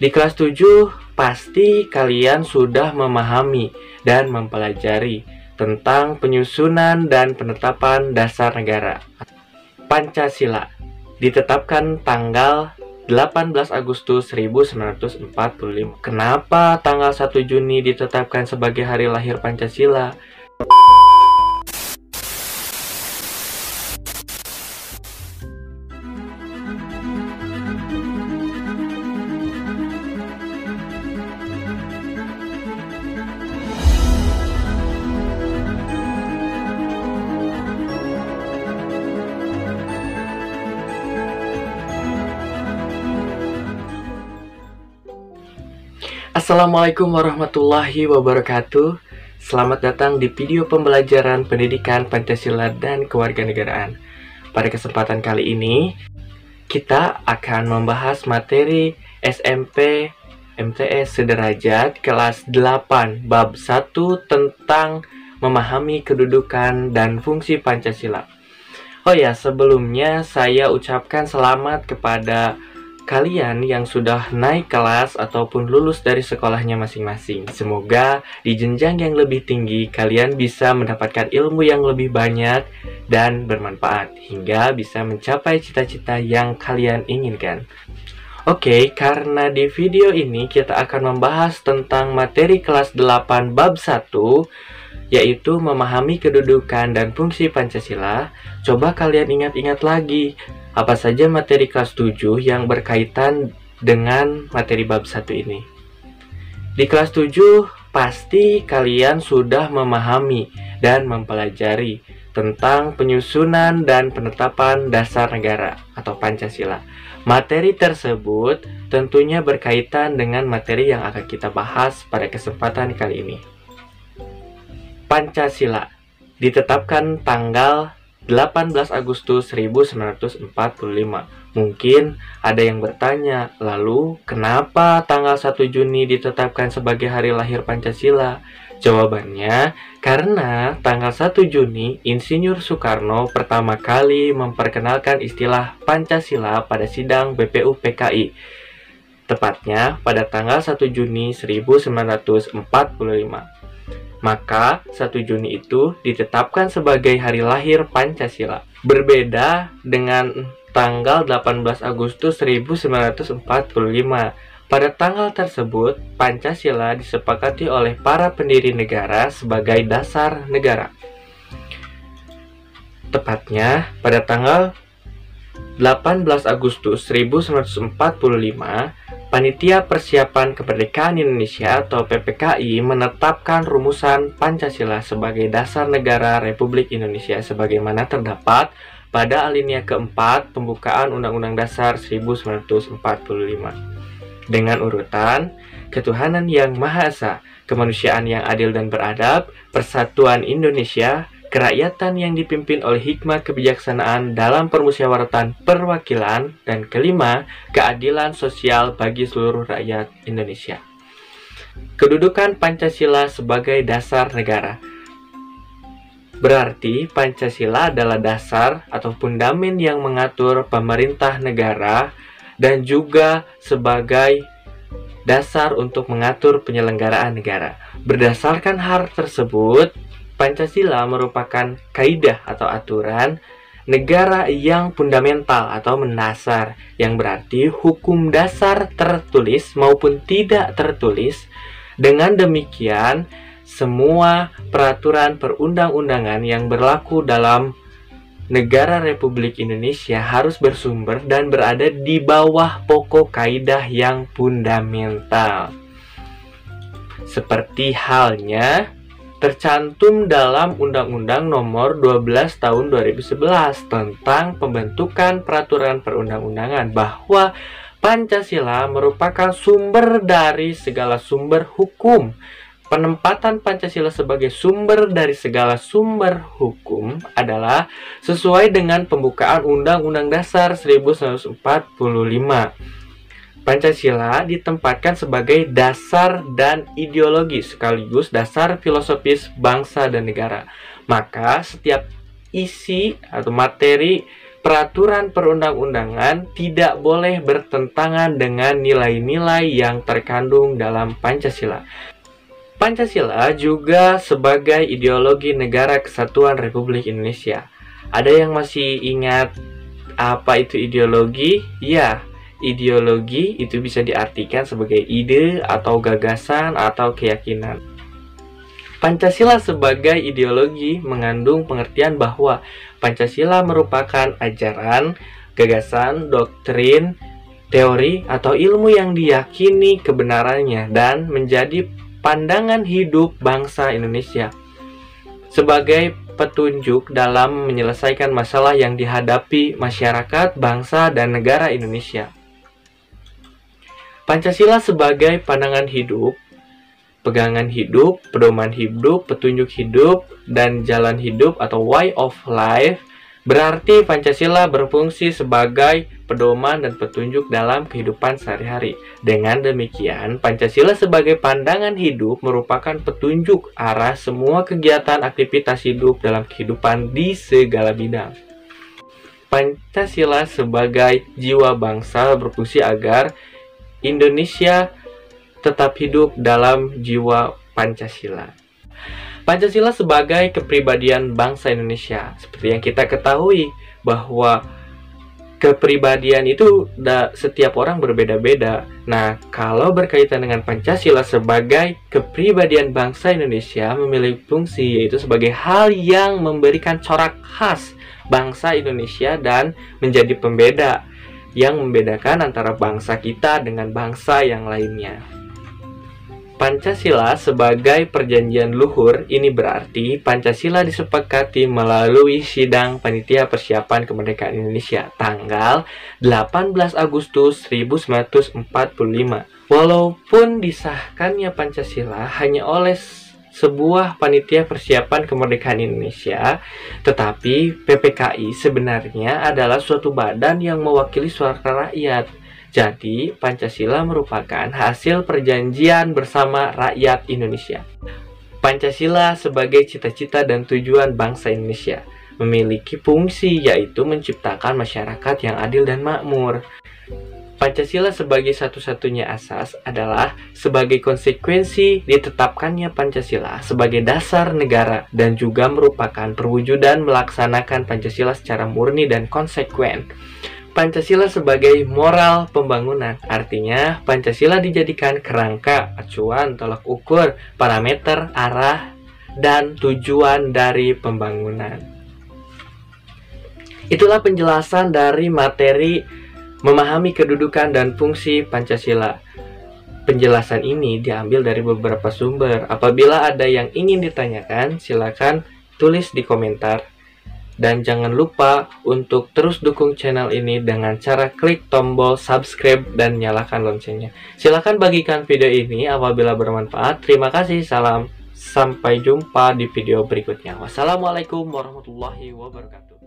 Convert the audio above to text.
Di kelas 7 pasti kalian sudah memahami dan mempelajari tentang penyusunan dan penetapan dasar negara. Pancasila ditetapkan tanggal 18 Agustus 1945. Kenapa tanggal 1 Juni ditetapkan sebagai hari lahir Pancasila? Assalamualaikum warahmatullahi wabarakatuh. Selamat datang di video pembelajaran pendidikan Pancasila dan kewarganegaraan. Pada kesempatan kali ini Kita akan membahas materi SMP MTS Sederajat kelas 8 Bab 1 tentang memahami kedudukan dan fungsi Pancasila. Oh ya, sebelumnya saya ucapkan selamat kepada kalian yang sudah naik kelas ataupun lulus dari sekolahnya masing-masing. Semoga di jenjang yang lebih tinggi kalian bisa mendapatkan ilmu yang lebih banyak dan bermanfaat hingga bisa mencapai cita-cita yang kalian inginkan. Oke, okay, karena di video ini kita akan membahas tentang materi kelas 8 bab 1 yaitu memahami kedudukan dan fungsi Pancasila. Coba kalian ingat-ingat lagi apa saja materi kelas 7 yang berkaitan dengan materi bab 1 ini. Di kelas 7 pasti kalian sudah memahami dan mempelajari tentang penyusunan dan penetapan dasar negara atau Pancasila. Materi tersebut tentunya berkaitan dengan materi yang akan kita bahas pada kesempatan kali ini. Pancasila ditetapkan tanggal 18 Agustus 1945. Mungkin ada yang bertanya, lalu kenapa tanggal 1 Juni ditetapkan sebagai hari lahir Pancasila? Jawabannya, karena tanggal 1 Juni, Insinyur Soekarno pertama kali memperkenalkan istilah Pancasila pada sidang BPUPKI. Tepatnya pada tanggal 1 Juni 1945. Maka 1 Juni itu ditetapkan sebagai hari lahir Pancasila. Berbeda dengan tanggal 18 Agustus 1945. Pada tanggal tersebut, Pancasila disepakati oleh para pendiri negara sebagai dasar negara. Tepatnya pada tanggal 18 Agustus 1945, Panitia Persiapan Kemerdekaan Indonesia atau PPKI menetapkan rumusan Pancasila sebagai dasar negara Republik Indonesia sebagaimana terdapat pada alinea keempat pembukaan Undang-Undang Dasar 1945 dengan urutan ketuhanan yang Maha Esa, kemanusiaan yang adil dan beradab, persatuan Indonesia, kerakyatan yang dipimpin oleh hikmat kebijaksanaan dalam permusyawaratan perwakilan, dan kelima, keadilan sosial bagi seluruh rakyat Indonesia. Kedudukan Pancasila sebagai dasar negara Berarti Pancasila adalah dasar atau fundamen yang mengatur pemerintah negara dan juga sebagai dasar untuk mengatur penyelenggaraan negara. Berdasarkan hal tersebut, Pancasila merupakan kaidah atau aturan negara yang fundamental atau mendasar yang berarti hukum dasar tertulis maupun tidak tertulis. Dengan demikian semua peraturan perundang-undangan yang berlaku dalam negara Republik Indonesia harus bersumber dan berada di bawah pokok kaidah yang fundamental. Seperti halnya tercantum dalam Undang-Undang Nomor 12 Tahun 2011 tentang pembentukan peraturan perundang-undangan bahwa Pancasila merupakan sumber dari segala sumber hukum. Penempatan Pancasila sebagai sumber dari segala sumber hukum adalah sesuai dengan pembukaan Undang-Undang Dasar 1945 Pancasila ditempatkan sebagai dasar dan ideologi sekaligus dasar filosofis bangsa dan negara. Maka setiap isi atau materi peraturan perundang-undangan tidak boleh bertentangan dengan nilai-nilai yang terkandung dalam Pancasila. Pancasila juga sebagai ideologi negara kesatuan Republik Indonesia. Ada yang masih ingat apa itu ideologi? Ya, ideologi itu bisa diartikan sebagai ide atau gagasan atau keyakinan. Pancasila sebagai ideologi mengandung pengertian bahwa Pancasila merupakan ajaran, gagasan, doktrin, teori, atau ilmu yang diyakini kebenarannya dan menjadi pandangan hidup bangsa Indonesia sebagai petunjuk dalam menyelesaikan masalah yang dihadapi masyarakat, bangsa, dan negara Indonesia. Pancasila sebagai pandangan hidup pegangan hidup, pedoman hidup, petunjuk hidup, dan jalan hidup atau way of life berarti Pancasila berfungsi sebagai pedoman dan petunjuk dalam kehidupan sehari-hari. Dengan demikian, Pancasila sebagai pandangan hidup merupakan petunjuk arah semua kegiatan aktivitas hidup dalam kehidupan di segala bidang. Pancasila sebagai jiwa bangsa berfungsi agar Indonesia tetap hidup dalam jiwa Pancasila. Pancasila sebagai kepribadian bangsa Indonesia. Seperti yang kita ketahui bahwa kepribadian itu da, setiap orang berbeda-beda. Nah, kalau berkaitan dengan Pancasila sebagai kepribadian bangsa Indonesia memiliki fungsi yaitu sebagai hal yang memberikan corak khas bangsa Indonesia dan menjadi pembeda yang membedakan antara bangsa kita dengan bangsa yang lainnya. Pancasila sebagai perjanjian luhur ini berarti Pancasila disepakati melalui sidang panitia persiapan kemerdekaan Indonesia tanggal 18 Agustus 1945. Walaupun disahkannya Pancasila hanya oleh sebuah panitia persiapan kemerdekaan Indonesia, tetapi PPKI sebenarnya adalah suatu badan yang mewakili suara rakyat jadi, Pancasila merupakan hasil perjanjian bersama rakyat Indonesia. Pancasila sebagai cita-cita dan tujuan bangsa Indonesia memiliki fungsi yaitu menciptakan masyarakat yang adil dan makmur. Pancasila sebagai satu-satunya asas adalah sebagai konsekuensi ditetapkannya Pancasila sebagai dasar negara dan juga merupakan perwujudan melaksanakan Pancasila secara murni dan konsekuen. Pancasila sebagai moral pembangunan. Artinya, Pancasila dijadikan kerangka, acuan, tolak ukur, parameter, arah, dan tujuan dari pembangunan. Itulah penjelasan dari materi memahami kedudukan dan fungsi Pancasila. Penjelasan ini diambil dari beberapa sumber. Apabila ada yang ingin ditanyakan, silakan tulis di komentar. Dan jangan lupa untuk terus dukung channel ini dengan cara klik tombol subscribe dan nyalakan loncengnya. Silahkan bagikan video ini apabila bermanfaat. Terima kasih, salam. Sampai jumpa di video berikutnya. Wassalamualaikum warahmatullahi wabarakatuh.